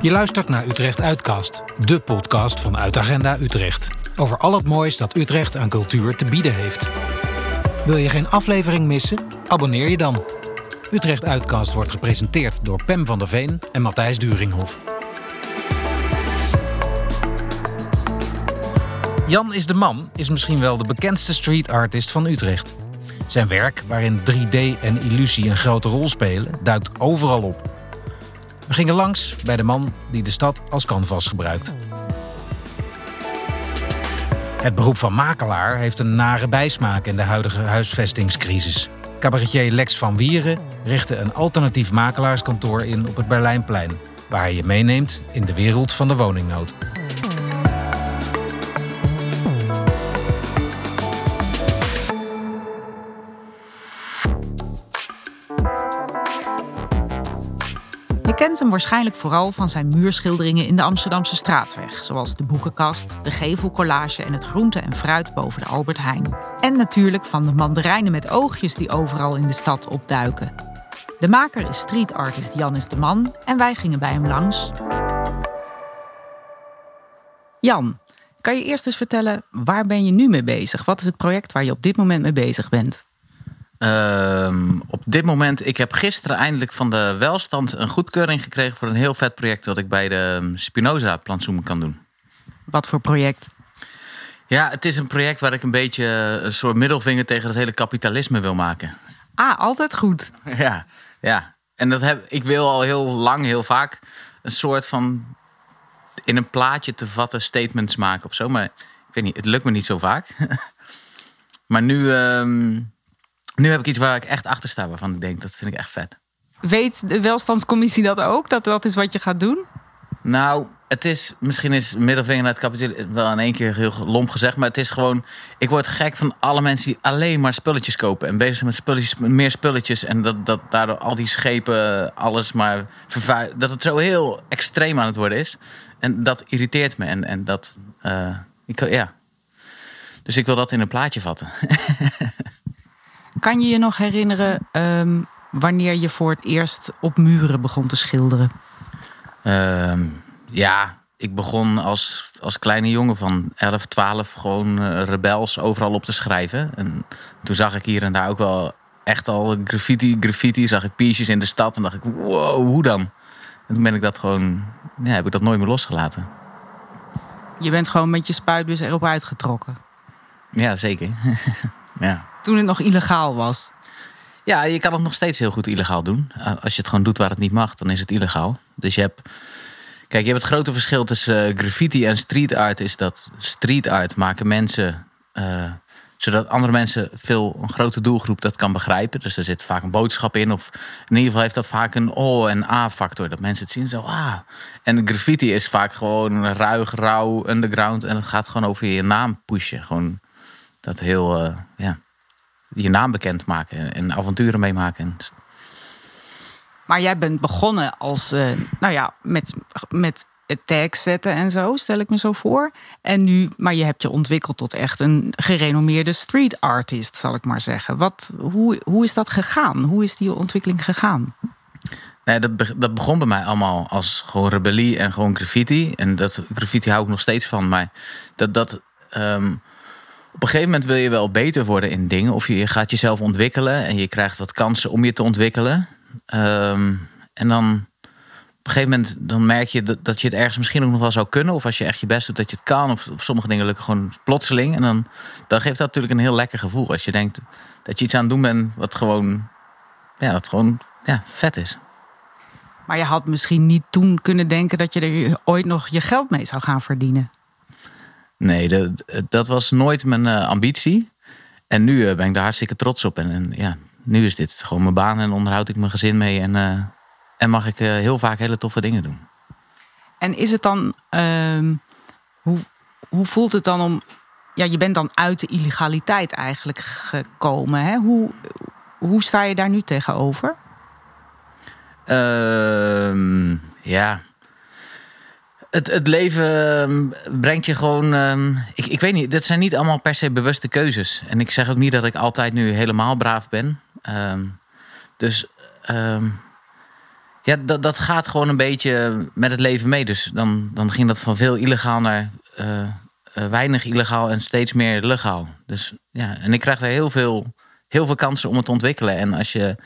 Je luistert naar Utrecht Uitcast, de podcast van Uitagenda Utrecht. Over al het moois dat Utrecht aan cultuur te bieden heeft. Wil je geen aflevering missen? Abonneer je dan. Utrecht Uitcast wordt gepresenteerd door Pem van der Veen en Matthijs Duringhof. Jan is de Man is misschien wel de bekendste street artist van Utrecht. Zijn werk, waarin 3D en illusie een grote rol spelen, duikt overal op. We gingen langs bij de man die de stad als canvas gebruikt. Het beroep van makelaar heeft een nare bijsmaak in de huidige huisvestingscrisis. Cabaretier Lex van Wieren richtte een alternatief makelaarskantoor in op het Berlijnplein, waar hij je meeneemt in de wereld van de woningnood. Waarschijnlijk vooral van zijn muurschilderingen in de Amsterdamse straatweg, zoals de boekenkast, de gevelcollage en het groente en fruit boven de Albert Heijn. En natuurlijk van de mandarijnen met oogjes die overal in de stad opduiken. De maker is street artist Janis de Man en wij gingen bij hem langs. Jan, kan je eerst eens vertellen waar ben je nu mee bezig? Wat is het project waar je op dit moment mee bezig bent? Ehm, op dit moment, ik heb gisteren eindelijk van de welstand een goedkeuring gekregen voor een heel vet project dat ik bij de Spinoza plantsoen kan doen. Wat voor project? Ja, het is een project waar ik een beetje een soort middelvinger tegen het hele kapitalisme wil maken. Ah, altijd goed. Ja, ja. En dat heb ik wil al heel lang, heel vaak een soort van in een plaatje te vatten statements maken of zo. Maar ik weet niet, het lukt me niet zo vaak. maar nu. ehm, nu heb ik iets waar ik echt achter sta, waarvan ik denk, dat vind ik echt vet. Weet de welstandscommissie dat ook? Dat dat is wat je gaat doen? Nou, het is, misschien is middelvinger naar het kapitaal wel in één keer heel lomp gezegd, maar het is gewoon, ik word gek van alle mensen die alleen maar spulletjes kopen en bezig zijn met spulletjes, met meer spulletjes en dat, dat daardoor al die schepen alles maar vervuilen, dat het zo heel extreem aan het worden is. En dat irriteert me en, en dat, eh, ik, ja. Dus ik wil dat in een plaatje vatten. Kan je je nog herinneren ehm, wanneer je voor het eerst op muren begon te schilderen? Ehm, ja, ik begon als, als kleine jongen van 11, 12 gewoon eh, rebels overal op te schrijven. En toen zag ik hier en daar ook wel echt al graffiti, graffiti. Zag ik piesjes in de stad en dacht ik, wow, hoe dan? En toen ben ik dat gewoon, ja, heb ik dat nooit meer losgelaten. Je bent gewoon met je spuitbus erop uitgetrokken. Ja, zeker. ja. Toen het nog illegaal was. Ja, je kan het nog steeds heel goed illegaal doen. Uh, Als je het gewoon doet waar het niet mag, dan is het illegaal. Dus je hebt. Kijk, je hebt het grote verschil tussen eh, graffiti en street art. Is dat street art maken mensen. eh, zodat andere mensen veel een grote doelgroep dat kan begrijpen. Dus er zit vaak een boodschap in. Of in ieder geval heeft dat vaak een O en A-factor. Dat mensen het zien zo. Ah. En graffiti is vaak gewoon ruig, rauw, underground. En het gaat gewoon over je naam pushen. Gewoon dat heel. eh, ja, je naam bekend maken en avonturen meemaken. Maar jij bent begonnen als, eh, nou ja, met, met het tag zetten en zo, stel ik me zo voor. En nu, maar je hebt je ontwikkeld tot echt een gerenommeerde street artist, zal ik maar zeggen. Wat, hoe, hoe is dat gegaan? Hoe is die ontwikkeling gegaan? Nee, dat, be- dat begon bij mij allemaal als gewoon rebellie en gewoon graffiti. En dat graffiti hou ik nog steeds van. Maar dat, dat ehm, op een gegeven moment wil je wel beter worden in dingen. Of je, gaat jezelf ontwikkelen en je krijgt wat kansen om je te ontwikkelen. Ehm, en dan op een gegeven moment dan merk je dat, dat je het ergens misschien ook nog wel zou kunnen. Of als je echt je best doet dat je het kan. Of, of sommige dingen lukken gewoon plotseling. En dan, dan geeft dat natuurlijk een heel lekker gevoel. Als je denkt dat je iets aan het doen bent wat gewoon, ja, wat gewoon ja, vet is. Maar je had misschien niet toen kunnen denken dat je er ooit nog je geld mee zou gaan verdienen. Nee, dat, dat was nooit mijn eh, ambitie. En nu eh, ben ik daar hartstikke trots op. En, en ja, nu is dit gewoon mijn baan en onderhoud ik mijn gezin mee. En, eh, en mag ik heel vaak hele toffe dingen doen. En is het dan, ehm, hoe, hoe voelt het dan om, ja, je bent dan uit de illegaliteit eigenlijk gekomen. Hè? Hoe, hoe sta je daar nu tegenover? Ehm, ja. Het, het leven ehm, brengt je gewoon. ehm, ik, ik weet niet, dat zijn niet allemaal per se bewuste keuzes. En ik zeg ook niet dat ik altijd nu helemaal braaf ben. Ehm, dus Ja, dat, dat gaat gewoon een beetje met het leven mee. Dus dan, dan ging dat van veel illegaal naar eh, eh, weinig illegaal en steeds meer legaal. Dus ja, en ik krijg er heel veel, heel veel kansen om het te ontwikkelen. En als je.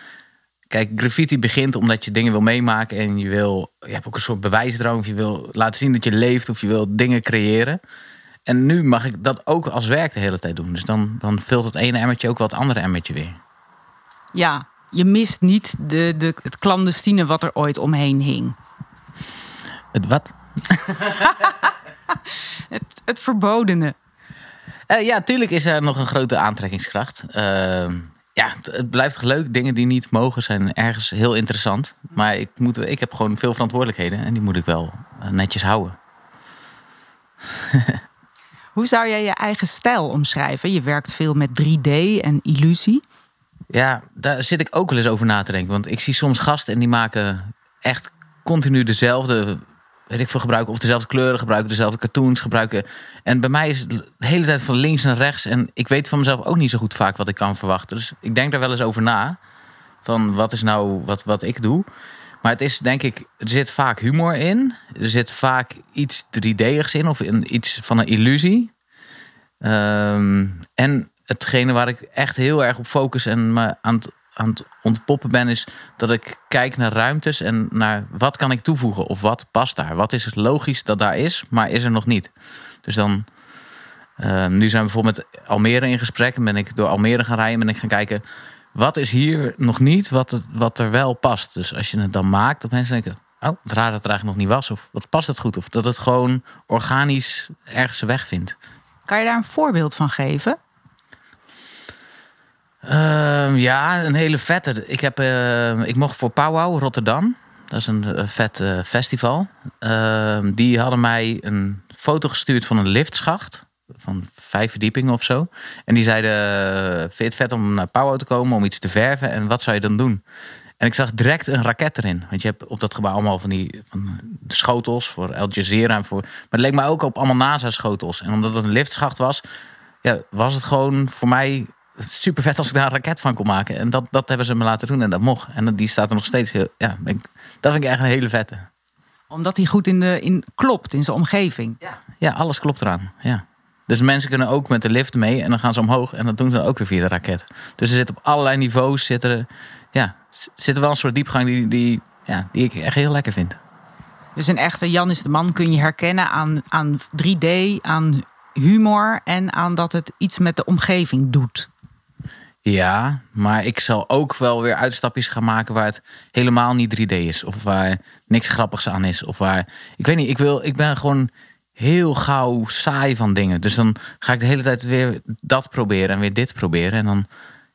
Kijk, graffiti begint omdat je dingen wil meemaken en je wil. Je hebt ook een soort bewijsdrang. Of je wil laten zien dat je leeft of je wil dingen creëren. En nu mag ik dat ook als werk de hele tijd doen. Dus dan, dan vult het ene emmertje ook wel het andere emmertje weer. Ja, je mist niet de, de, het clandestine wat er ooit omheen hing. Het wat? het, het verbodene. Uh, ja, tuurlijk is er nog een grote aantrekkingskracht. Uh, ja, het blijft leuk. Dingen die niet mogen zijn ergens heel interessant. Maar ik, moet, ik heb gewoon veel verantwoordelijkheden en die moet ik wel uh, netjes houden. Hoe zou jij je eigen stijl omschrijven? Je werkt veel met 3D en illusie. Ja, daar zit ik ook wel eens over na te denken. Want ik zie soms gasten en die maken echt continu dezelfde, ik veel, gebruiken. Of dezelfde kleuren gebruiken, dezelfde cartoons gebruiken. En bij mij is het de hele tijd van links naar rechts. En ik weet van mezelf ook niet zo goed vaak wat ik kan verwachten. Dus ik denk daar wel eens over na. Van wat is nou wat, wat ik doe. Maar het is denk ik, er zit vaak humor in. Er zit vaak iets 3D'igs in of in, iets van een illusie. Um, en hetgene waar ik echt heel erg op focus en me aan het, aan het ontpoppen ben, is dat ik kijk naar ruimtes en naar wat kan ik toevoegen of wat past daar. Wat is logisch dat daar is, maar is er nog niet. Dus dan, uh, nu zijn we bijvoorbeeld met Almere in gesprek en ben ik door Almere gaan rijden en ben ik gaan kijken, wat is hier nog niet wat, het, wat er wel past. Dus als je het dan maakt, dat mensen denken, oh, het raar dat het eigenlijk nog niet was. Of wat past het goed? Of dat het gewoon organisch ergens weg vindt. Kan je daar een voorbeeld van geven? Uh, ja, een hele vette. Ik, heb, uh, ik mocht voor Powwow Rotterdam. Dat is een vet uh, festival. Ehm, die hadden mij een foto gestuurd van een liftschacht. Van vijf verdiepingen of zo. En die zeiden, vind je het vet om naar Powwow te komen om iets te verven? En wat zou je dan doen? En ik zag direct een raket erin. Want je hebt op dat gebouw allemaal van die van de schotels voor Al Jazeera. Voor, maar het leek mij ook op allemaal NASA-schotels. En omdat het een liftschacht was, ja, was het gewoon voor mij super vet als ik daar een raket van kon maken. En dat, dat hebben ze me laten doen en dat mocht. En die staat er nog steeds heel. Ja, ik, dat vind ik echt een hele vette. Omdat hij goed in de, in, klopt in zijn omgeving. Ja. ja, alles klopt eraan. Ja. Dus mensen kunnen ook met de lift mee en dan gaan ze omhoog en dat doen ze dan ook weer via de raket. Dus er zit op allerlei niveaus zit er, ja, zit er wel een soort diepgang die, die, ja, die ik echt heel lekker vind. Dus een echte Jan is de man kun je herkennen aan, aan 3D, aan humor en aan dat het iets met de omgeving doet. Ja, maar ik zal ook wel weer uitstapjes gaan maken waar het helemaal niet 3D is. Of waar niks grappigs aan is. Of waar. Ik weet niet, ik, wil, ik ben gewoon heel gauw saai van dingen. Dus dan ga ik de hele tijd weer dat proberen en weer dit proberen. En dan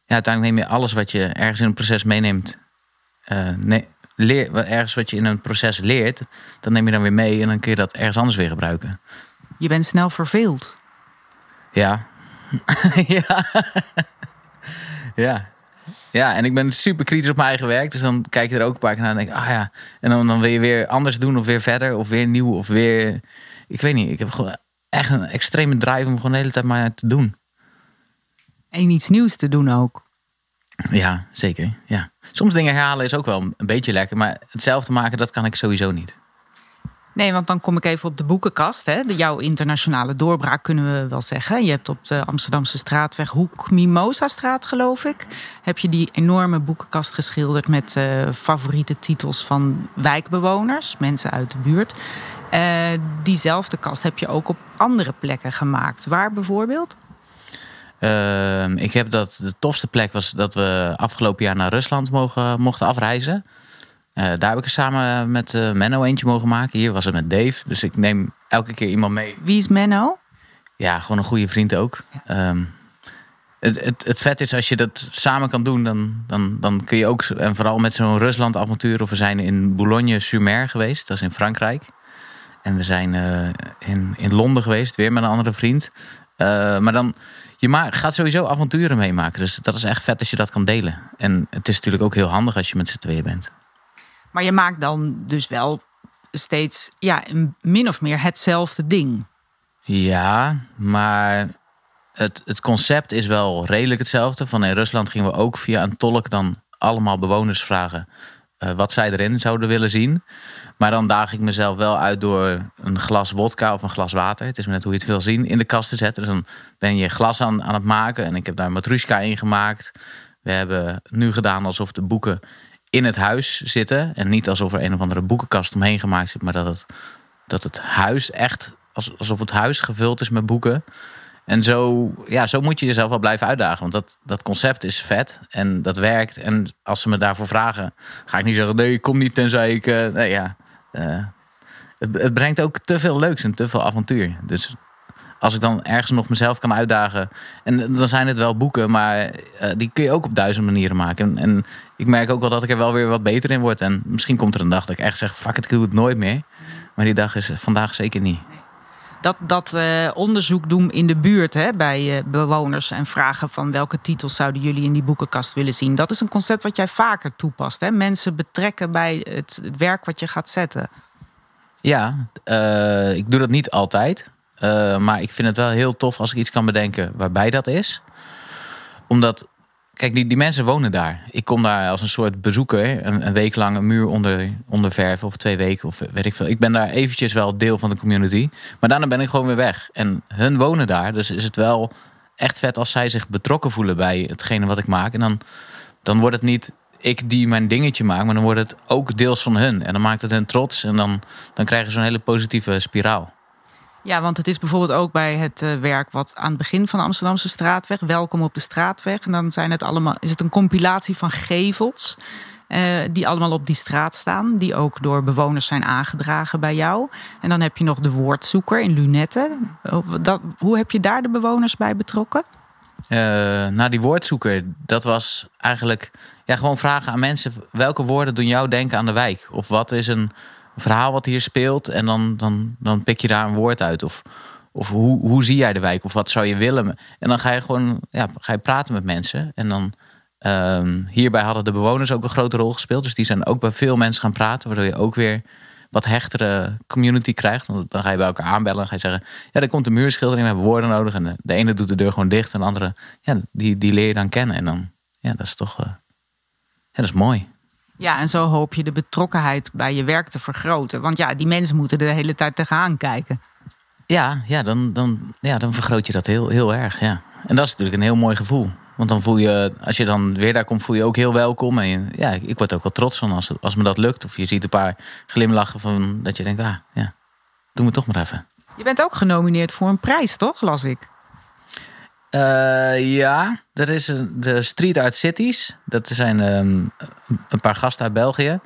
ja, uiteindelijk neem je alles wat je ergens in een proces meeneemt. Uh, nee, leer, ergens wat je in een proces leert, dan neem je dan weer mee en dan kun je dat ergens anders weer gebruiken. Je bent snel verveeld. Ja. ja. Ja. Ja, en ik ben super kritisch op mijn eigen werk. Dus dan kijk je er ook een paar keer naar en denk ah ja. En dan, dan wil je weer anders doen of weer verder of weer nieuw of weer... Ik weet niet, ik heb gewoon echt een extreme drive om gewoon de hele tijd maar te doen. En iets nieuws te doen ook. Ja, zeker. Ja. Soms dingen herhalen is ook wel een beetje lekker. Maar hetzelfde maken, dat kan ik sowieso niet. Nee, want dan kom ik even op de boekenkast. Hè. De, jouw internationale doorbraak kunnen we wel zeggen. Je hebt op de Amsterdamse straatweg Hoek Mimosa straat, geloof ik. Heb je die enorme boekenkast geschilderd met uh, favoriete titels van wijkbewoners, mensen uit de buurt. Uh, diezelfde kast heb je ook op andere plekken gemaakt. Waar bijvoorbeeld? Uh, ik heb dat de tofste plek was dat we afgelopen jaar naar Rusland mogen, mochten afreizen. Uh, daar heb ik er samen met uh, Menno eentje mogen maken. Hier was het met Dave. Dus ik neem elke keer iemand mee. Wie is Menno? Ja, gewoon een goede vriend ook. Ja. Um, het, het, het vet is als je dat samen kan doen, dan, dan, dan kun je ook. En vooral met zo'n Rusland-avontuur. Of we zijn in Boulogne-sur-Mer geweest. Dat is in Frankrijk. En we zijn uh, in, in Londen geweest, weer met een andere vriend. maar dan. Je ma gaat sowieso avonturen meemaken. Dus dat is echt vet als je dat kan delen. En het is natuurlijk ook heel handig als je met z'n tweeën bent. Maar je maakt dan dus wel steeds ja, min of meer hetzelfde ding. Ja, maar het, het concept is wel redelijk hetzelfde. Van in Rusland gingen we ook via een tolk dan allemaal bewoners vragen. eh, wat zij erin zouden willen zien. Maar dan daag ik mezelf wel uit door een glas wodka of een glas water. Het is maar net hoe je het wil zien, in de kast te zetten. Dus dan ben je glas aan, aan het maken. En ik heb daar matrushka in gemaakt. We hebben nu gedaan alsof de boeken in het huis zitten. En niet alsof er een of andere boekenkast omheen gemaakt zit. Maar dat het, dat het huis echt, alsof het huis gevuld is met boeken. En zo, ja, zo moet je jezelf wel blijven uitdagen. Want dat, dat concept is vet en dat werkt. En als ze me daarvoor vragen, ga ik niet zeggen: nee, ik kom niet tenzij ik. Uh, nee, ja. Uh, het, het, brengt ook te veel leuks en te veel avontuur. Dus als ik dan ergens nog mezelf kan uitdagen. En dan zijn het wel boeken, maar uh, die kun je ook op duizend manieren maken. En, en, ik merk ook wel dat ik er wel weer wat beter in word. En misschien komt er een dag dat ik echt zeg: fuck it, ik doe het nooit meer. Maar die dag is vandaag zeker niet dat, dat uh, onderzoek doen in de buurt hè, bij uh, bewoners en vragen van welke titels zouden jullie in die boekenkast willen zien. Dat is een concept wat jij vaker toepast. Hè? Mensen betrekken bij het, het werk wat je gaat zetten. Ja, ik doe dat niet altijd. Maar ik vind het wel heel tof als ik iets kan bedenken waarbij dat is. Omdat Kijk, die, die mensen wonen daar. Ik kom daar als een soort bezoeker. Een, een week lang een muur onder, onder. Of twee weken of weet ik veel. Ik ben daar eventjes wel deel van de community. Maar daarna ben ik gewoon weer weg. En hun wonen daar. Dus is het wel echt vet als zij zich betrokken voelen bij hetgene wat ik maak. En dan, dan wordt het niet ik die mijn dingetje maak. Maar dan wordt het ook deels van hun. En dan maakt het hun trots. En dan, dan krijgen ze een hele positieve spiraal. Ja, want het is bijvoorbeeld ook bij het uh, werk wat aan het begin van de Amsterdamse straatweg, welkom op de straatweg. En dan zijn het allemaal, is het een compilatie van gevels. Uh, die allemaal op die straat staan, die ook door bewoners zijn aangedragen bij jou. En dan heb je nog de woordzoeker in lunetten. Dat, hoe heb je daar de bewoners bij betrokken? Uh, nou, die woordzoeker, dat was eigenlijk ja, gewoon vragen aan mensen: welke woorden doen jou denken aan de wijk? Of wat is een, verhaal wat hier speelt. En dan, dan, dan pik je daar een woord uit. Of, of hoe, hoe zie jij de wijk? Of wat zou je willen? En dan ga je gewoon ja, ga je praten met mensen. En dan um, hierbij hadden de bewoners ook een grote rol gespeeld. Dus die zijn ook bij veel mensen gaan praten. Waardoor je ook weer wat hechtere community krijgt. Want dan ga je bij elkaar aanbellen en ga je zeggen... ja, er komt een muurschildering, we hebben woorden nodig. En de, ene doet de deur gewoon dicht en de andere... ja, die, die leer je dan kennen. En dan, ja, dat is toch... Ja, dat is mooi. Ja, en zo hoop je de betrokkenheid bij je werk te vergroten. Want ja, die mensen moeten de hele tijd tegenaan kijken. Ja, ja, dan, dan, ja, dan vergroot je dat heel, heel erg. Ja. En dat is natuurlijk een heel mooi gevoel. Want dan voel je, als je dan weer daar komt, voel je ook heel welkom. En ja, ik word ook wel trots van als, als me dat lukt. Of je ziet een paar glimlachen van dat je denkt, ah ja, doen we toch maar even. Je bent ook genomineerd voor een prijs, toch, las ik? Uh, ja, er is een, de Street Art Cities. Dat zijn um, een paar gasten uit België.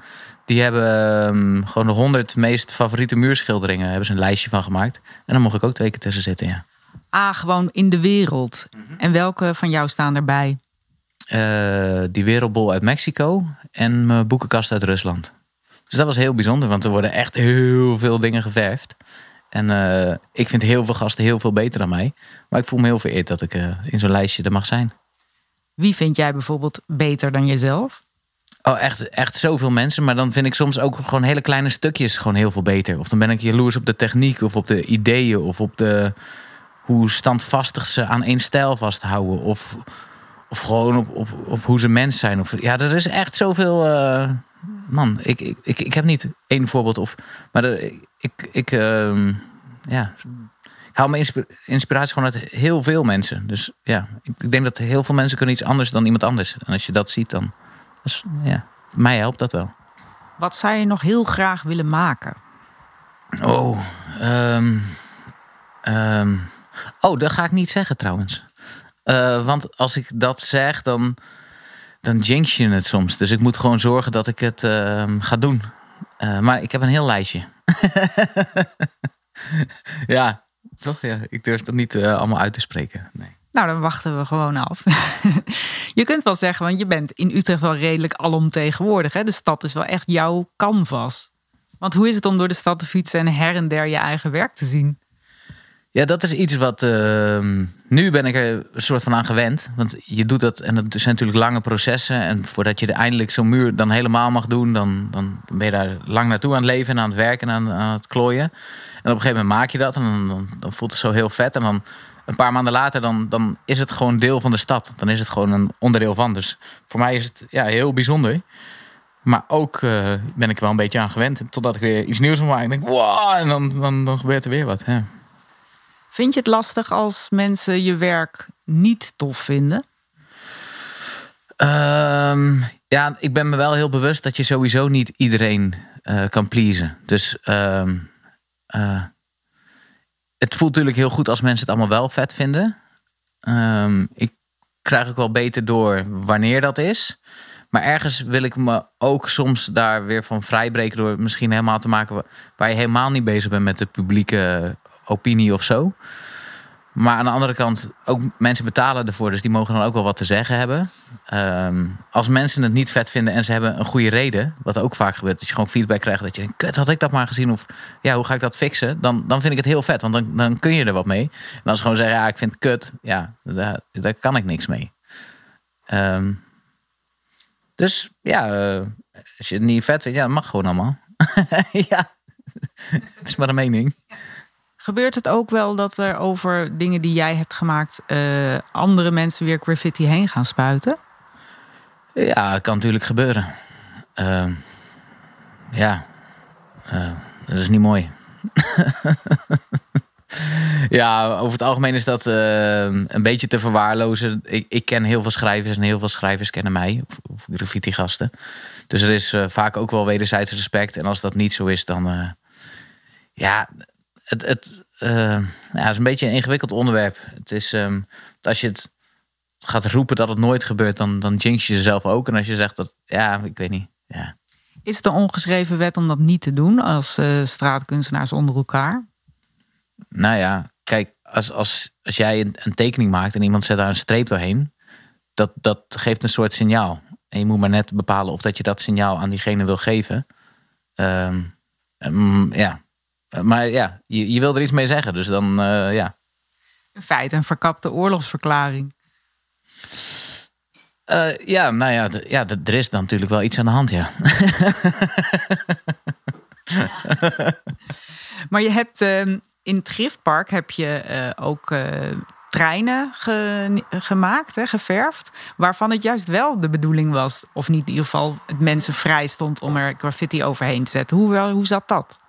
Die hebben um, gewoon de 100 meest favoriete muurschilderingen. hebben ze een lijstje van gemaakt. En dan mocht ik ook twee keer tussen zitten, ja. Ah, gewoon in de wereld. Mhm. En welke van jou staan erbij? Uh, die wereldbol uit Mexico en mijn boekenkast uit Rusland. Dus dat was heel bijzonder, want er worden echt heel veel dingen geverfd. En uh, ik vind heel veel gasten heel veel beter dan mij. Maar ik voel me heel vereerd dat ik uh, in zo'n lijstje er mag zijn. Wie vind jij bijvoorbeeld beter dan jezelf? Oh, echt, echt zoveel mensen. Maar dan vind ik soms ook gewoon hele kleine stukjes gewoon heel veel beter. Of dan ben ik jaloers op de techniek of op de ideeën of op de hoe standvastig ze aan één stijl vasthouden. Of, of gewoon op, op, op hoe ze mens zijn. Of, ja, er is echt zoveel. Uh, man, ik, ik, ik, ik heb niet één voorbeeld. Of, maar er, ik, ik, uh, ja, ik haal mijn inspiratie gewoon uit heel veel mensen. Dus ja, ik denk dat heel veel mensen kunnen iets anders dan iemand anders. En als je dat ziet, dan. Dus, ja, mij helpt dat wel. Wat zou je nog heel graag willen maken? Oh, um, um, oh, dat ga ik niet zeggen trouwens. Uh, want als ik dat zeg, dan, dan jinx je het soms. Dus ik moet gewoon zorgen dat ik het uh, ga doen. Uh, maar ik heb een heel lijstje. ja, toch? Ja, ik durf dat niet uh, allemaal uit te spreken. Nee. Nou, dan wachten we gewoon af. je kunt wel zeggen, want je bent in Utrecht wel redelijk alomtegenwoordig. Hè? De stad is wel echt jouw canvas. Want hoe is het om door de stad te fietsen en her en der je eigen werk te zien? Ja, dat is iets wat. Uh, nu ben ik er een soort van aan gewend. Want je doet dat. En dat zijn natuurlijk lange processen. En voordat je er eindelijk zo'n muur dan helemaal mag doen. Dan, dan ben je daar lang naartoe aan het leven en aan het werken en aan, aan het klooien. En op een gegeven moment maak je dat. En dan, dan, voelt het zo heel vet. En dan een paar maanden later. Dan, dan is het gewoon deel van de stad. Dan is het gewoon een onderdeel van. Dus voor mij is het ja, heel bijzonder. maar ook uh, ben ik wel een beetje aan gewend. Totdat ik weer iets nieuws maken. En denk, wow, en dan, dan, dan gebeurt er weer wat. Ja. Vind je het lastig als mensen je werk niet tof vinden? Um, ja, ik ben me wel heel bewust dat je sowieso niet iedereen uh, kan pleasen. Dus um, uh, het voelt natuurlijk heel goed als mensen het allemaal wel vet vinden. Um, ik krijg ook wel beter door wanneer dat is. Maar ergens wil ik me ook soms daar weer van vrijbreken door misschien helemaal te maken waar je helemaal niet bezig bent met de publieke opinie of zo. Maar aan de andere kant, ook mensen betalen ervoor, dus die mogen dan ook wel wat te zeggen hebben. Um, als mensen het niet vet vinden en ze hebben een goede reden, wat ook vaak gebeurt, dat je gewoon feedback krijgt dat je denkt, kut, had ik dat maar gezien of ja, hoe ga ik dat fixen? Dan, dan vind ik het heel vet, want dan, dan kun je er wat mee. En als ze gewoon zeggen, ja, ik vind het kut, ja, daar, daar kan ik niks mee. Um, dus ja, uh, als je het niet vet vindt, ja, dat mag gewoon allemaal. ja, het is maar een mening. Gebeurt het ook wel dat er over dingen die jij hebt gemaakt uh, andere mensen weer graffiti heen gaan spuiten? Ja, kan natuurlijk gebeuren. Uh, ja, uh, dat is niet mooi. ja, over het algemeen is dat een beetje te verwaarlozen. Ik, ik, ken heel veel schrijvers en heel veel schrijvers kennen mij, of, of graffiti-gasten. Dus er is vaak ook wel wederzijds respect. En als dat niet zo is, dan. ja, het, het uh, ja, is een beetje een ingewikkeld onderwerp. Het is, um, als je het gaat roepen dat het nooit gebeurt, dan, dan jinx je jezelf ook. En als je zegt dat, ja, ik weet niet. Ja. Is het een ongeschreven wet om dat niet te doen als uh, straatkunstenaars onder elkaar? Nou ja, kijk, als, als, als jij een, een, tekening maakt en iemand zet daar een streep doorheen, dat, dat geeft een soort signaal. En je moet maar net bepalen of dat je dat signaal aan diegene wil geven. Um, um, ja, eh, maar ja, je, je wil er iets mee zeggen, dus dan uh, ja. In feite een verkapte oorlogsverklaring. Uh, ja, nou ja, ja, er is dan natuurlijk wel iets aan de hand, ja. ja. maar je hebt uh, in het Griftpark heb je uh, ook treinen ge gemaakt, hè, geverfd. Waarvan het juist wel de bedoeling was, of niet in ieder geval het mensen vrij stond om er graffiti overheen te zetten. Hoe, hoe zat dat?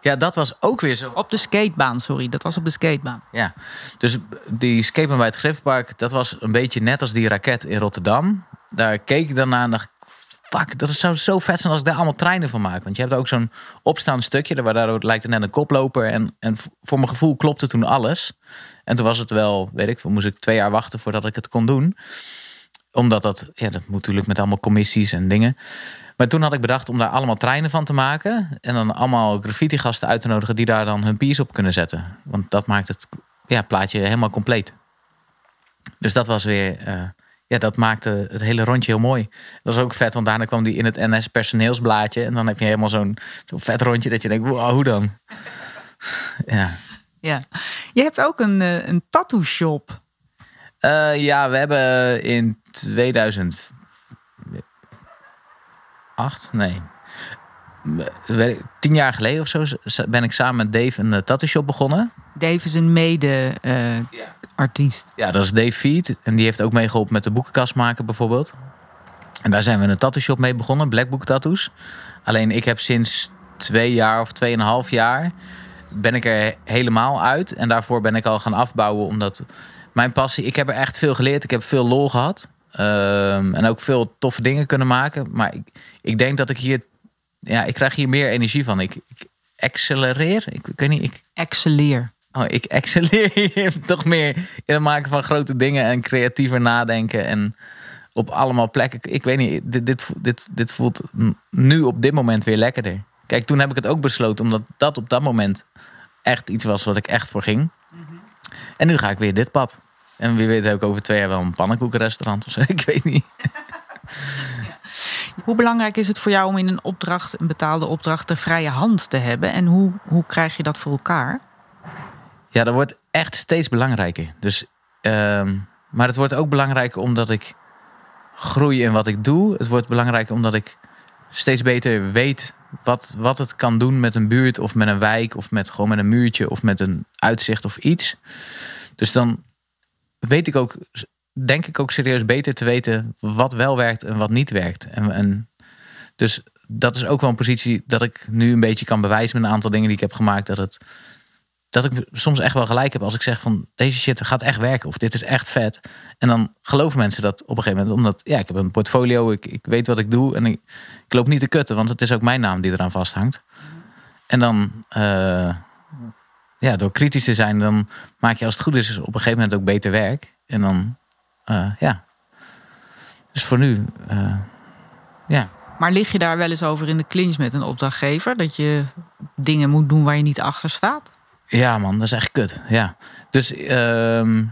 Ja, dat was ook weer zo. Op de skatebaan, sorry. Dat was op de skatebaan. Ja, dus die skatebaan bij het Griffpark, dat was een beetje net als die raket in Rotterdam. Daar keek ik naar en dacht fuck, dat zou zo vet zijn als ik daar allemaal treinen van maak. Want je hebt ook zo'n opstaand stukje, waar daardoor lijkt het net een koploper. En, en voor mijn gevoel klopte toen alles. En toen was het wel, weet ik, moest ik twee jaar wachten voordat ik het kon doen. Omdat dat, ja, dat moet natuurlijk met allemaal commissies en dingen. Maar toen had ik bedacht om daar allemaal treinen van te maken. En dan allemaal graffiti-gasten uit te nodigen die daar dan hun piece op kunnen zetten. Want dat maakt het ja, plaatje helemaal compleet. Dus dat was weer. Uh, ja, dat maakte het hele rondje heel mooi. Dat was ook vet, want daarna kwam die in het NS personeelsblaadje. En dan heb je helemaal zo'n zo vet rondje dat je denkt, wow, hoe dan? ja. ja. Je hebt ook een, eh, een tattoo shop. Uh, ja, we hebben in 2000 acht, nee. Tien jaar geleden of zo ben ik samen met Dave een eh, tattoo shop begonnen. Dave is een mede-artiest. Uh, ja. dat is Dave Feed. En die heeft ook meegeholpen met de boekenkast maken bijvoorbeeld. En daar zijn we een tattoo shop mee begonnen, Black Book Tattoos. Alleen ik heb sinds twee jaar of tweeënhalf jaar ben ik er helemaal uit. En daarvoor ben ik al gaan afbouwen omdat mijn passie... Ik heb er echt veel geleerd. Ik heb veel lol gehad. Um, en ook veel toffe dingen kunnen maken. Maar ik, ik denk dat ik hier... Ja, ik krijg hier meer energie van. Ik, ik accelereer. Ik, ik weet niet. Ik... Excelleer. Oh, ik excelleer hier toch meer in het maken van grote dingen en creatiever nadenken. En op allemaal plekken. Ik weet niet, dit, dit, dit, dit voelt nu op dit moment weer lekkerder. Kijk, toen heb ik het ook besloten, omdat dat op dat moment echt iets was wat ik echt voor ging. Mm -hmm. En nu ga ik weer dit pad. En wie weet heb ik over twee jaar wel een pannenkoekenrestaurant of zo. Ik weet niet. Hoe belangrijk is het voor jou om in een opdracht, een betaalde opdracht, de vrije hand te hebben? En hoe, hoe krijg je dat voor elkaar? Ja, dat wordt echt steeds belangrijker. Dus, uh, maar het wordt ook belangrijker omdat ik groei in wat ik doe. Het wordt belangrijker omdat ik steeds beter weet wat, wat het kan doen met een buurt of met een wijk of met gewoon met een muurtje of met een uitzicht of iets. Dus dan weet ik ook, denk ik ook serieus beter te weten wat wel werkt en wat niet werkt. En, en Dus dat is ook wel een positie dat ik nu een beetje kan bewijzen met een aantal dingen die ik heb gemaakt. Dat, het, dat ik soms echt wel gelijk heb als ik zeg van deze shit gaat echt werken of dit is echt vet. En dan geloven mensen dat op een gegeven moment. Omdat ja, ik heb een portfolio, ik, ik weet wat ik doe en ik, ik loop niet te kutten, want het is ook mijn naam die eraan vasthangt. En dan, uh, ja, door kritisch te zijn, dan maak je als het goed is op een gegeven moment ook beter werk. En dan, uh, ja. Dus voor nu, uh, ja. Maar lig je daar wel eens over in de clinch met een opdrachtgever? Dat je dingen moet doen waar je niet achter staat? Ja, man, dat is echt kut. Ja. Dus, uh,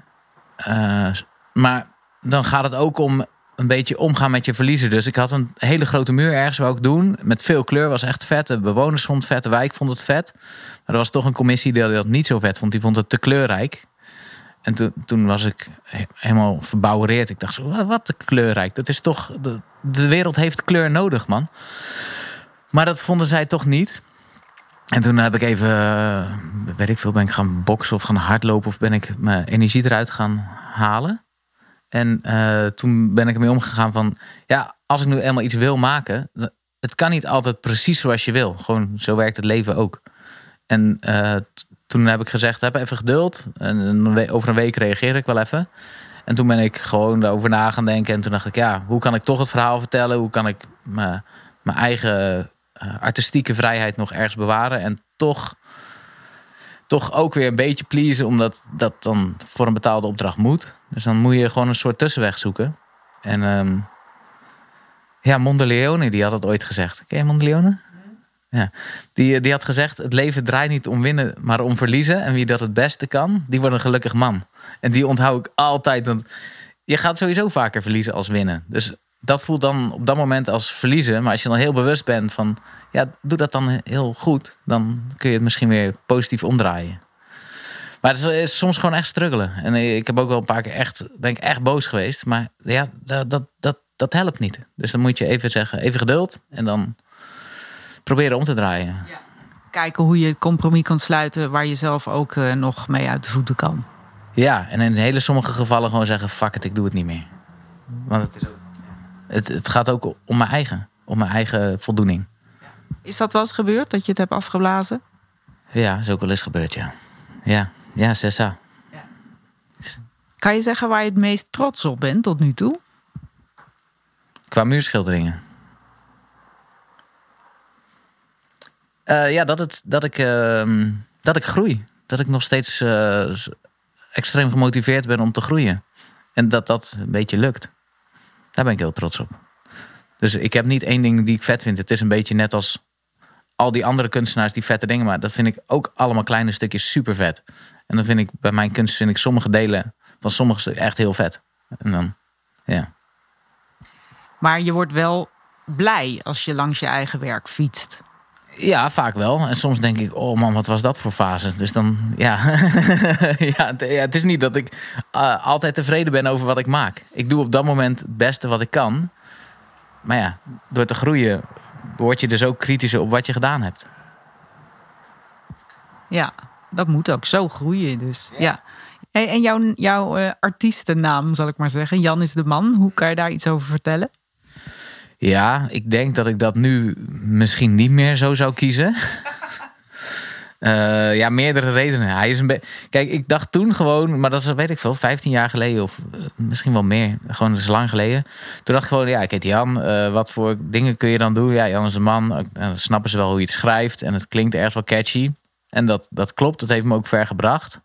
maar dan gaat het ook om een beetje omgaan met je verliezen. Dus ik had een hele grote muur ergens wou ik doen. Met veel kleur, was echt vet. De bewoners vonden het vet, de wijk vond het vet. Maar er was toch een commissie die dat niet zo vet vond. Die vond het te kleurrijk. En toen, toen was ik helemaal verbouwereerd. Ik dacht wat te kleurrijk. Dat is toch, de, wereld heeft kleur nodig, man. Maar dat vonden zij toch niet. En toen heb ik even, uh, weet ik veel, ben ik gaan boksen of gaan hardlopen of ben ik mijn energie eruit gaan halen. En uh, toen ben ik ermee omgegaan van, ja, als ik nu eenmaal iets wil maken, het kan niet altijd precies zoals je wil. Gewoon, zo werkt het leven ook. En uh, toen heb ik gezegd, heb even geduld. En over een week reageer ik wel even. En toen ben ik gewoon daarover na gaan denken. En toen dacht ik, ja, hoe kan ik toch het verhaal vertellen? Hoe kan ik mijn eigen uh, artistieke vrijheid nog ergens bewaren? En toch, toch ook weer een beetje pleasen, omdat dat dan voor een betaalde opdracht moet. Dus dan moet je gewoon een soort tussenweg zoeken. En um, ja, Mondeleone, die had het ooit gezegd. Ken je Mondeleone? Ja. Die, die had gezegd: Het leven draait niet om winnen, maar om verliezen. En wie dat het beste kan, die wordt een gelukkig man. En die onthoud ik altijd. Want je gaat sowieso vaker verliezen als winnen. Dus dat voelt dan op dat moment als verliezen. Maar als je dan heel bewust bent van: Ja, doe dat dan heel goed. Dan kun je het misschien weer positief omdraaien. Maar het is soms gewoon echt struggelen. En ik heb ook wel een paar keer echt, ben ik echt boos geweest. Maar ja, dat, dat, dat, dat helpt niet. Dus dan moet je even zeggen, even geduld. En dan proberen om te draaien. Ja. Kijken hoe je het compromis kan sluiten waar je zelf ook uh, nog mee uit de voeten kan. Ja, en in hele sommige gevallen gewoon zeggen: fuck it, ik doe het niet meer. Want het, is ook, het, het gaat ook om mijn eigen, om mijn eigen voldoening. Is dat wel eens gebeurd dat je het hebt afgeblazen? Ja, is ook wel eens gebeurd, ja. Ja, ja, Sessa. Ja. Kan je zeggen waar je het meest trots op bent tot nu toe? Qua muurschilderingen. Uh, ja, dat, het, dat, ik, uh, dat ik groei. Dat ik nog steeds uh, extreem gemotiveerd ben om te groeien. En dat dat een beetje lukt. Daar ben ik heel trots op. Dus ik heb niet één ding die ik vet vind. Het is een beetje net als al die andere kunstenaars die vette dingen maken. Dat vind ik ook allemaal kleine stukjes super vet. En dan vind ik bij mijn kunst vind ik sommige delen van sommige stukken echt heel vet. En dan, ja. Maar je wordt wel blij als je langs je eigen werk fietst. Ja, vaak wel. En soms denk ik, oh man, wat was dat voor fase? Dus dan, ja. ja, het, is niet dat ik uh, altijd tevreden ben over wat ik maak. Ik doe op dat moment het beste wat ik kan. Maar ja, door te groeien word je dus ook kritischer op wat je gedaan hebt. Ja, dat moet ook zo groeien dus. Ja. En jouw, jouw uh, artiestennaam, zal ik maar zeggen, Jan is de man. Hoe kan je daar iets over vertellen? Ja, ik denk dat ik dat nu misschien niet meer zo zou kiezen. Uh, ja, meerdere redenen. Hij is een Kijk, ik dacht toen gewoon, maar dat is weet ik veel, 15 jaar geleden of uh, misschien wel meer. Gewoon dat is lang geleden. Toen dacht ik gewoon, ja, ik heet Jan. Uh, wat voor dingen kun je dan doen? Ja, Jan is een man. Dan snappen ze wel hoe je het schrijft. En het klinkt ergens wel catchy. En dat, dat klopt. Dat heeft me ook ver gebracht.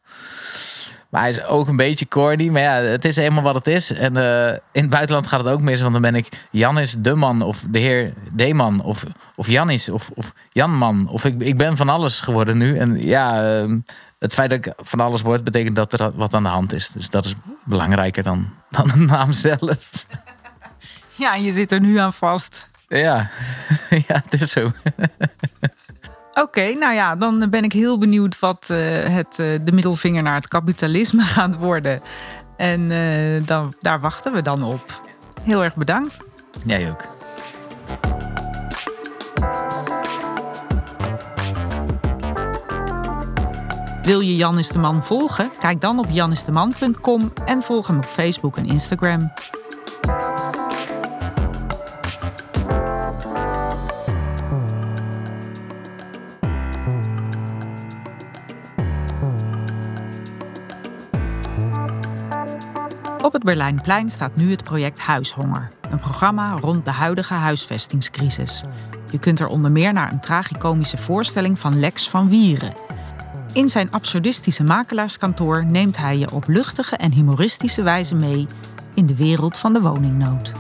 Maar hij is ook een beetje corny. Maar ja, het is helemaal wat het is. En uh, in het buitenland gaat het ook mis. Want dan ben ik Janis de man. Of de heer Deeman. Of, of Janis. Of, of Janman. Of ik, ik ben van alles geworden nu. En ja, uh, het feit dat ik van alles word... betekent dat er wat aan de hand is. Dus dat is belangrijker dan, dan de naam zelf. Ja, je zit er nu aan vast. Ja, ja het is zo. Oké, nou ja, dan ben ik heel benieuwd wat uh, het, uh, de middelvinger naar het kapitalisme gaat worden. En uh, dan, daar wachten we dan op. Heel erg bedankt. Jij ook. Wil je Jan is de Man volgen? Kijk dan op janisdeman.com en volg hem op Facebook en Instagram. Op het Berlijnplein staat nu het project Huishonger, een programma rond de huidige huisvestingscrisis. Je kunt er onder meer naar een tragicomische voorstelling van Lex van Wieren. In zijn absurdistische makelaarskantoor neemt hij je op luchtige en humoristische wijze mee in de wereld van de woningnood.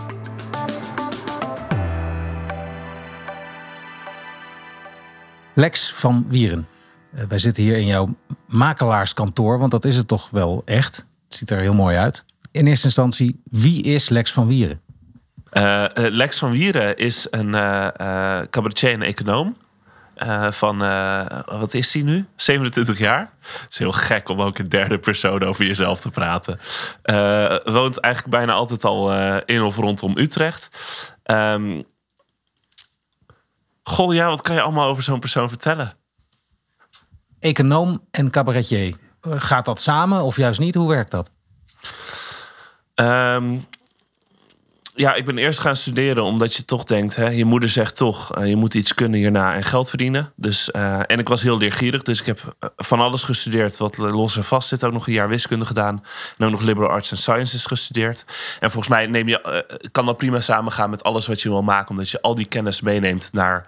Lex van Wieren, uh, wij zitten hier in jouw makelaarskantoor, want dat is het toch wel echt. Het ziet er heel mooi uit. In eerste instantie, wie is Lex van Wieren? Uh, Lex van Wieren is een uh, cabaretier en econoom. van, wat is hij nu? 27 jaar. Het is heel gek om ook een derde persoon over jezelf te praten. woont eigenlijk bijna altijd al in of rondom Utrecht. Um, goh, ja, wat kan je allemaal over zo'n persoon vertellen? Econoom en cabaretier. Gaat dat samen of juist niet? Hoe werkt dat? Um, ja, ik ben eerst gaan studeren omdat je toch denkt, hè, je moeder zegt toch, uh, je moet iets kunnen hierna en geld verdienen. Dus, uh, en ik was heel leergierig, dus ik heb eh, van alles gestudeerd wat los en vast zit. Ook nog een jaar wiskunde gedaan en ook nog liberal arts and sciences gestudeerd. En volgens mij neem je, kan dat prima samengaan met alles wat je wil maken, omdat je al die kennis meeneemt naar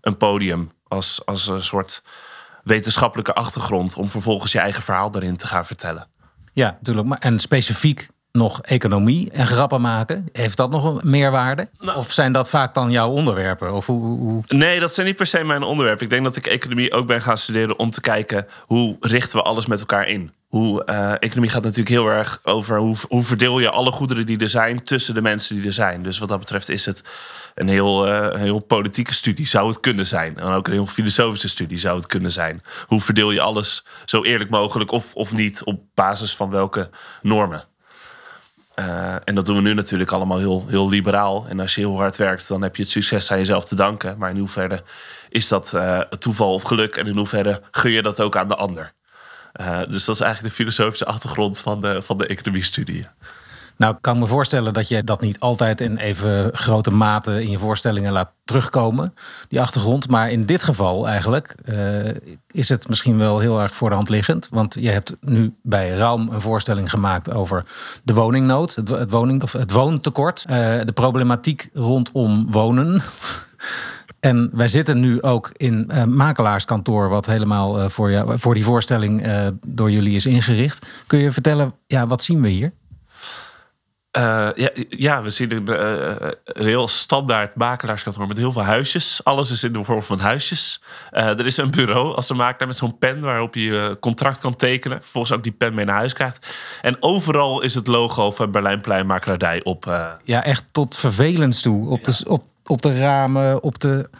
een podium als, als een soort wetenschappelijke achtergrond om vervolgens je eigen verhaal daarin te gaan vertellen. Ja, natuurlijk. Maar, en specifiek nog economie en grappen maken? Heeft dat nog een meerwaarde? Nou, of zijn dat vaak dan jouw onderwerpen? Of hoe, hoe, Nee, dat zijn niet per se mijn onderwerpen. Ik denk dat ik economie ook ben gaan studeren om te kijken hoe richten we alles met elkaar in. Hoe, uh, economie gaat natuurlijk heel erg over hoe, hoe verdeel je alle goederen die er zijn tussen de mensen die er zijn. Dus wat dat betreft is het een heel, uh, heel politieke studie, zou het kunnen zijn. En ook een heel filosofische studie zou het kunnen zijn. Hoe verdeel je alles zo eerlijk mogelijk of, of niet op basis van welke normen? Uh, en dat doen we nu natuurlijk allemaal heel, heel liberaal. En als je heel hard werkt, dan heb je het succes aan jezelf te danken. Maar in hoeverre is dat uh, toeval of geluk? En in hoeverre gun je dat ook aan de ander? Uh, dus dat is eigenlijk de filosofische achtergrond van de, van de economiestudie. Nou, kan me voorstellen dat je dat niet altijd in even grote mate in je voorstellingen laat terugkomen, die achtergrond. Maar in dit geval eigenlijk uh, is het misschien wel heel erg voor de hand liggend. Want je hebt nu bij Raum een voorstelling gemaakt over de woningnood, het, het, woning, of het woontekort, uh, de problematiek rondom wonen. En wij zitten nu ook in uh, makelaarskantoor, wat helemaal voor, jou, voor die voorstelling door jullie is ingericht. Kun je vertellen, ja, wat zien we hier? Uh, ja, ja, we zien een, uh, een, heel standaard makelaarskantoor met heel veel huisjes. Alles is in de vorm van huisjes. Uh, er is een bureau als een makelaar met zo'n pen waarop je contract kan tekenen. Vervolgens ook die pen mee naar huis krijgt. En overal is het logo van Berlijnplein Makelaardij op. Ja, echt tot vervelens toe. Op, ja. de, op, op de ramen, op de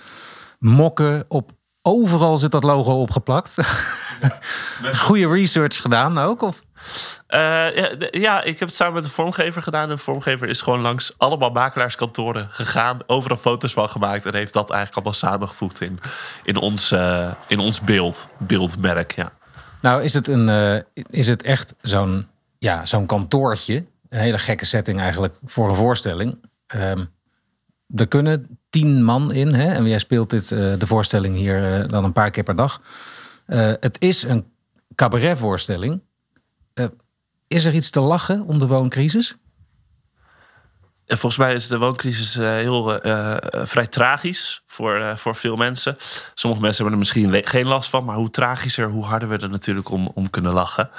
mokken, op overal zit dat logo opgeplakt. Ja, Goede research gedaan ook? Of? Uh, ja, ik heb het samen met een vormgever gedaan. En de vormgever is gewoon langs allemaal makelaarskantoren gegaan. Overal foto's van gemaakt. En heeft dat eigenlijk allemaal samengevoegd in, in, ons, uh, in ons beeld. Beeldmerk, ja. Nou, is het, een, uh, is het echt zo'n ja, zo'n kantoortje? Een hele gekke setting eigenlijk voor een voorstelling. Um, er kunnen tien man in. Hè? En jij speelt dit, de voorstelling hier dan een paar keer per dag. het is een cabaretvoorstelling. Is er iets te lachen om de wooncrisis? Ja, volgens mij is de wooncrisis uh, heel uh, vrij tragisch voor, voor veel mensen. Sommige mensen hebben er misschien geen last van, maar hoe tragischer, hoe harder we er natuurlijk om, om kunnen lachen.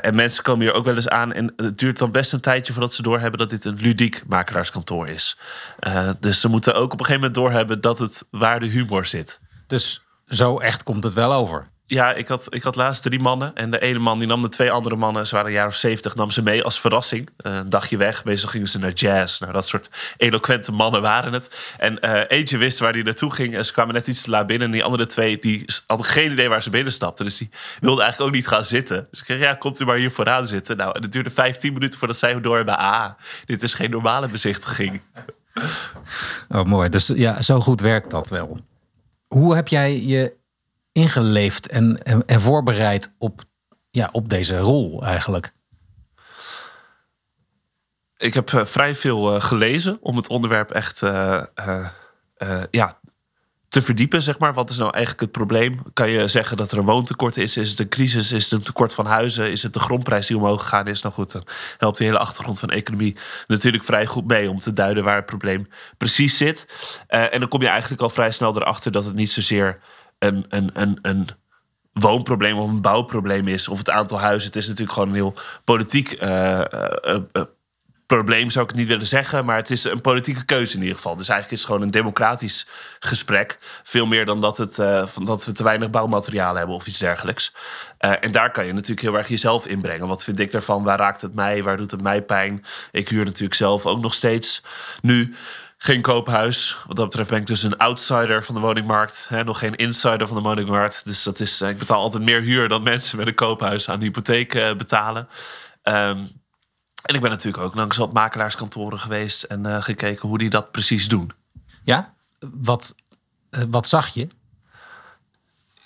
en mensen komen hier ook wel eens aan en het duurt dan best een tijdje voordat ze doorhebben dat dit een ludiek makelaarskantoor is. dus ze moeten ook op een gegeven moment doorhebben dat het waar de humor zit. Dus zo echt komt het wel over. Ja, ik had, ik had laatst drie mannen. En de ene man die nam de twee andere mannen, ze waren een jaar of zeventig, nam ze mee als verrassing. Uh, een dagje weg. Meestal gingen ze naar jazz. Nou, dat soort eloquente mannen waren het. En uh, eentje wist waar hij naartoe ging. En ze kwamen net iets te laat binnen. En die andere twee die hadden geen idee waar ze binnenstapten. Dus die wilden eigenlijk ook niet gaan zitten. Dus ik ja, komt u maar hier vooraan zitten. Nou, en het duurde 15 minuten voordat zij door hebben. Ah, dit is geen normale bezichtiging. Oh, mooi. Dus ja, zo goed werkt dat wel. Hoe heb jij je ingeleefd en, en, en, voorbereid op, ja, op deze rol eigenlijk? Ik heb uh, vrij veel uh, gelezen om het onderwerp echt uh, ja, te verdiepen, zeg maar. Wat is nou eigenlijk het probleem? Kan je zeggen dat er een woontekort is? Is het een crisis? Is het een tekort van huizen? Is het de grondprijs die omhoog gegaan is? Nou goed, dan helpt die hele achtergrond van economie natuurlijk vrij goed mee om te duiden waar het probleem precies zit. En dan kom je eigenlijk al vrij snel erachter dat het niet zozeer een, een, een, woonprobleem of een bouwprobleem is. Of het aantal huizen. Het is natuurlijk gewoon een heel politiek uh, uh, probleem zou ik het niet willen zeggen, maar het is een politieke keuze in ieder geval. Dus eigenlijk is het gewoon een democratisch gesprek. Veel meer dan dat, het, dat we te weinig bouwmateriaal hebben of iets dergelijks. En daar kan je natuurlijk heel erg jezelf inbrengen. Wat vind ik daarvan? Waar raakt het mij? Waar doet het mij pijn? Ik huur natuurlijk zelf ook nog steeds nu geen koophuis. Wat dat betreft ben ik dus een outsider van de woningmarkt. Hè? Nog geen insider van de woningmarkt. Dus dat is, ik betaal altijd meer huur dan mensen met een koophuis aan hypotheek uh, betalen. Um, en ik ben natuurlijk ook langs wat makelaarskantoren geweest en uh, gekeken hoe die dat precies doen. Ja, wat, uh, wat zag je?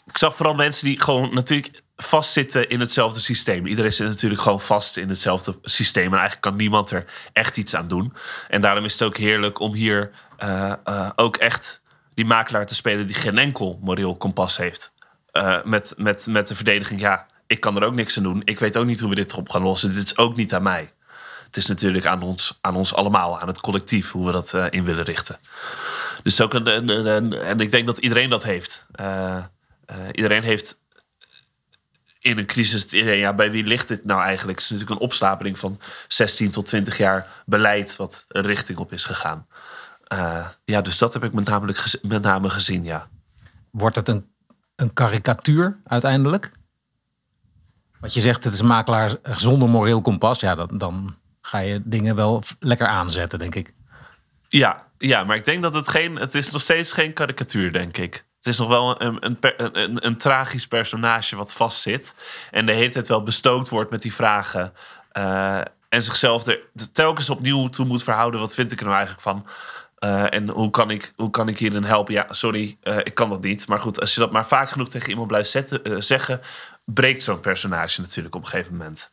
Ik zag vooral mensen die gewoon natuurlijk vastzitten in hetzelfde systeem. Iedereen zit natuurlijk gewoon vast in hetzelfde systeem. En eigenlijk kan niemand er echt iets aan doen. En daarom is het ook heerlijk om hier uh, ook echt die makelaar te spelen die geen enkel moreel kompas heeft. met, met, met de verdediging, ja, ik kan er ook niks aan doen. Ik weet ook niet hoe we dit op gaan lossen. Dit is ook niet aan mij het is natuurlijk aan ons, aan ons allemaal, aan het collectief, hoe we dat in willen richten. Dus ook een, en ik denk dat iedereen dat heeft. Iedereen heeft in een crisis het idee, ja, bij wie ligt dit nou eigenlijk? Het is natuurlijk een opstapeling van 16 tot 20 jaar beleid wat een richting op is gegaan. ja, dus dat heb ik met name, met name gezien, ja. Wordt het een, een karikatuur uiteindelijk? Wat je zegt, het is een makelaar zonder moreel kompas. Ja, dan, dan ga je dingen wel lekker aanzetten, denk ik. Ja, ja, maar ik denk dat het geen. Het is nog steeds geen karikatuur, denk ik. Is nog wel een, een, een, een tragisch personage wat vastzit. En de hele tijd wel bestookt wordt met die vragen. Uh, en zichzelf er telkens opnieuw toe moet verhouden. Wat vind ik er nou eigenlijk van? Uh, en hoe kan, ik, hoe kan ik hierin helpen? Ja, sorry, uh, ik kan dat niet. Maar goed, als je dat maar vaak genoeg tegen iemand blijft zetten, zeggen, breekt zo'n personage natuurlijk op een gegeven moment.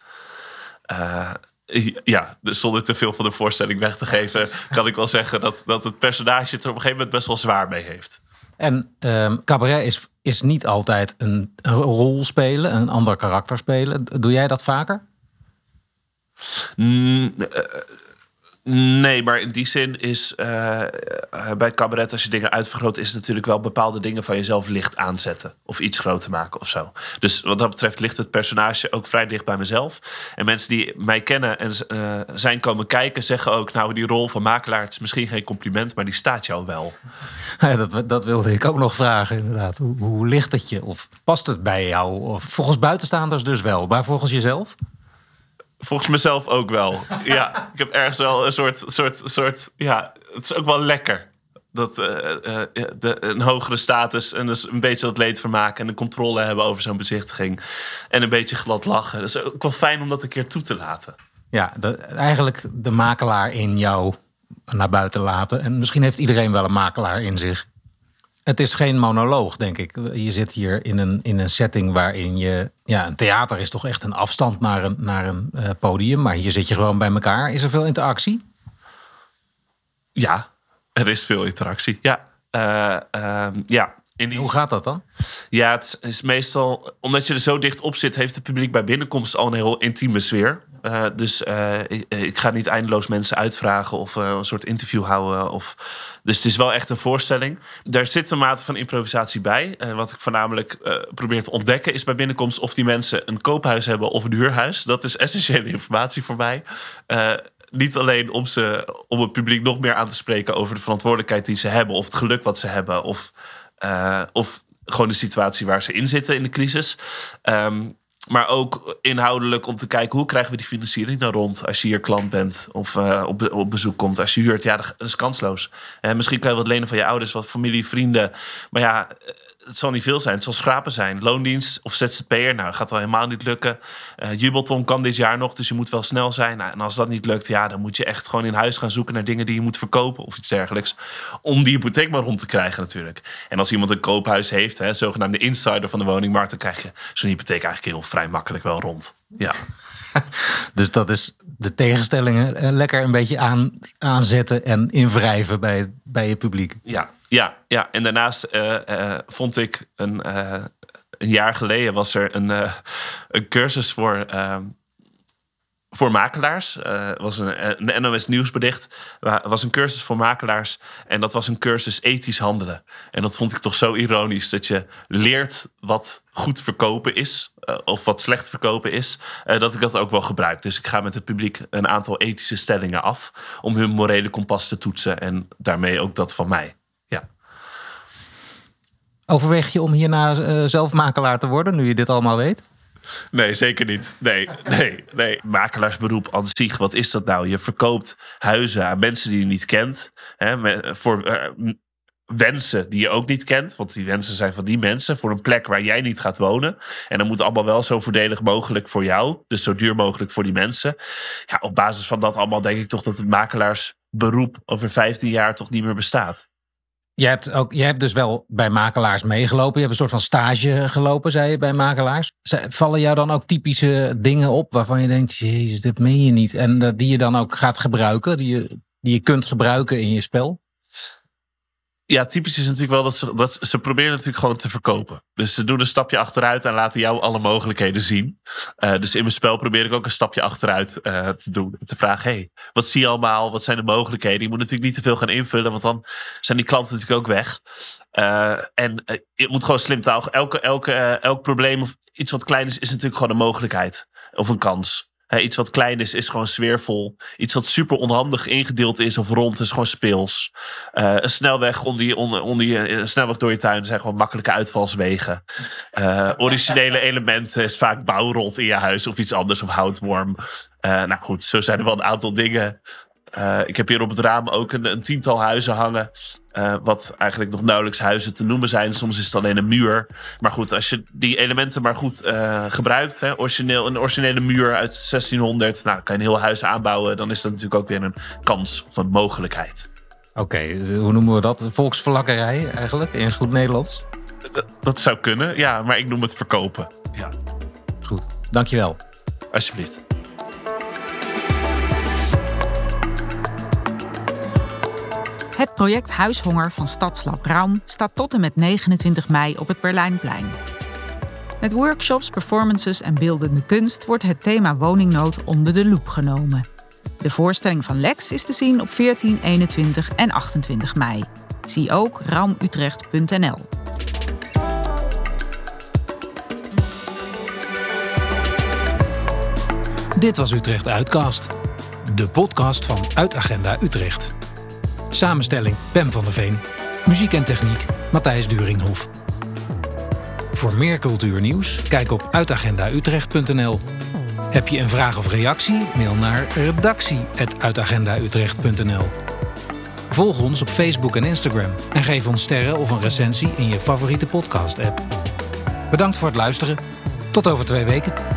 Ja, dus zonder te veel van de voorstelling weg te geven, kan ik wel zeggen dat, dat het personage het er op een gegeven moment best wel zwaar mee heeft. En um, cabaret is, is niet altijd een, rol spelen, een ander karakter spelen. Doe jij dat vaker? Mm, uh, Nee, maar in die zin is uh, bij cabaret, als je dingen uitvergroot, is natuurlijk wel bepaalde dingen van jezelf licht aanzetten. Of iets groter maken of zo. Dus wat dat betreft ligt het personage ook vrij dicht bij mezelf. En mensen die mij kennen en uh, zijn komen kijken, zeggen ook: Nou, die rol van makelaar, is misschien geen compliment, maar die staat jou wel. Ja, dat, dat wilde ik ook nog vragen, inderdaad. Hoe, hoe ligt het je? Of past het bij jou? Of volgens buitenstaanders dus wel, maar volgens jezelf? Volgens mezelf ook wel. ja, ik heb ergens wel een soort, soort, soort. Ja, het is ook wel lekker. Dat uh, uh, de, een hogere status en dus een beetje dat leedvermaak en de controle hebben over zo'n bezichtiging. En een beetje glad lachen. Dat is ook wel fijn om dat een keer toe te laten. Ja, eigenlijk de makelaar in jou naar buiten laten. En misschien heeft iedereen wel een makelaar in zich. Het is geen monoloog, denk ik. Je zit hier in een, in een setting waarin je. Ja, een theater is toch echt een afstand naar een, naar een uh, podium. Maar hier zit je gewoon bij elkaar. Is er veel interactie? Ja, er is veel interactie. Ja. Uh, uh, ja. Die... Hoe gaat dat dan? Ja, het is meestal. Omdat je er zo dicht op zit, heeft het publiek bij binnenkomst al een heel intieme sfeer. Uh, dus ik, ik, ga niet eindeloos mensen uitvragen of een soort interview houden. Of dus het is wel echt een voorstelling. Daar zit een mate van improvisatie bij. Wat ik voornamelijk probeer te ontdekken is bij binnenkomst of die mensen een koophuis hebben of een huurhuis. Dat is essentiële informatie voor mij. Niet alleen om, ze, om het publiek nog meer aan te spreken over de verantwoordelijkheid die ze hebben, of het geluk wat ze hebben, of, of gewoon de situatie waar ze in zitten in de crisis. Um, maar ook inhoudelijk om te kijken hoe krijgen we die financiering dan rond als je hier klant bent of uh, op, op bezoek komt. Als je huurt, ja, dat is kansloos. Uh, misschien kan je wat lenen van je ouders, wat familie, vrienden. Maar ja, het zal niet veel zijn. Het zal schrapen zijn. Loondienst of ZZP'er, nou, gaat wel helemaal niet lukken. Uh, Jubelton kan dit jaar nog, dus je moet wel snel zijn. Nou, en als dat niet lukt, ja, dan moet je echt gewoon in huis gaan zoeken naar dingen die je moet verkopen of iets dergelijks. Om die hypotheek maar rond te krijgen natuurlijk. En als iemand een koophuis heeft, hè, zogenaamde insider van de woningmarkt, dan krijg je zo'n hypotheek eigenlijk heel vrij makkelijk wel rond. Ja. dus dat is de tegenstellingen lekker een beetje aan, aanzetten en invrijven bij, bij je publiek. Ja, Ja, ja. en daarnaast eh, eh, vond ik een, eh, een jaar geleden was er een, een cursus voor, ehm, voor makelaars. Was een, een NOS nieuwsbericht. Wa- was een cursus voor makelaars. En dat was een cursus ethisch handelen. En dat vond ik toch zo ironisch. Dat je leert wat goed verkopen is. of wat slecht verkopen is. dat ik dat ook wel gebruik. Dus ik ga met het publiek een aantal ethische stellingen af. Om hun morele kompas te toetsen. En daarmee ook dat van mij. Overweeg je om hierna eh, zelf makelaar te worden, nu je dit allemaal weet? Nee, zeker niet. Nee, nee, nee. Makelaarsberoep aan zich, wat is dat nou? Je verkoopt huizen aan mensen die je niet kent. Hè, voor eh, wensen die je ook niet kent. Want die wensen zijn van die mensen. Voor een plek waar jij niet gaat wonen. En dan moet allemaal wel zo voordelig mogelijk voor jou. Dus zo duur mogelijk voor die mensen. Ja, op basis van dat allemaal denk ik toch dat het makelaarsberoep over 15 jaar toch niet meer bestaat. Je hebt, ook, je hebt dus wel bij makelaars meegelopen. Je hebt een soort van stage gelopen, zei je, bij makelaars. Vallen jou dan ook typische dingen op waarvan je denkt, jezus, dit meen je niet. En eh, die je dan ook gaat gebruiken, die je, die je kunt gebruiken in je spel? Ja, typisch is natuurlijk wel dat ze, dat ze- proberen natuurlijk gewoon te verkopen. Dus ze doen een stapje achteruit en laten jou alle mogelijkheden zien. Eh, dus in mijn spel probeer ik ook een stapje achteruit eh, te doen. Te vragen, hey, wat zie je allemaal? Wat zijn de mogelijkheden? Je moet natuurlijk niet te veel gaan invullen, want dan zijn die klanten natuurlijk ook weg. Eh, en je moet gewoon slim taal. Elke, elke, elk probleem of iets wat klein is, is natuurlijk gewoon een mogelijkheid. Of een kans. Hè, iets wat klein is, is gewoon sfeervol. Iets wat super onhandig ingedeeld is of rond is gewoon speels. Eh, een snelweg onder je, onder, onder je, een snelweg door je tuin zijn gewoon makkelijke uitvalswegen. Eh, originele elementen is vaak bouwrot in je huis of iets anders of houtworm. Eh, nou goed, zo zijn er wel een aantal dingen. Eh, ik heb hier op het raam ook een, een tiental huizen hangen. eh, wat eigenlijk nog nauwelijks huizen te noemen zijn. Soms is het alleen een muur. Maar goed, als je die elementen maar goed eh, gebruikt. Hè, origineel, een originele muur uit 1600. Nou, dan kan je een heel huis aanbouwen. Dan is dat natuurlijk ook weer een kans of een mogelijkheid. Oké, hoe noemen we dat? Volksverlakkerij eigenlijk, in goed Nederlands? Dat zou kunnen, ja, maar ik noem het verkopen. Ja, Goed, dankjewel. alsjeblieft. Het project Huishonger van Stadslab Raum staat tot en met 29 mei op het Berlijnplein. Met workshops, performances en beeldende kunst wordt het thema woningnood onder de loep genomen. De voorstelling van Lex is te zien op 14, 21 en 28 mei. Zie ook raumutrecht.nl. Dit was Utrecht Uitcast. De podcast van Uitagenda Utrecht. Samenstelling Pem van der Veen. Muziek en techniek Matthijs Duringhof. Voor meer cultuurnieuws kijk op uitagendautrecht.nl. Heb je een vraag of reactie? Mail naar redactie.uitagendautrecht.nl. Volg ons op Facebook en Instagram en geef ons sterren of een recensie in je favoriete podcast-app. Bedankt voor het luisteren. Tot over twee weken.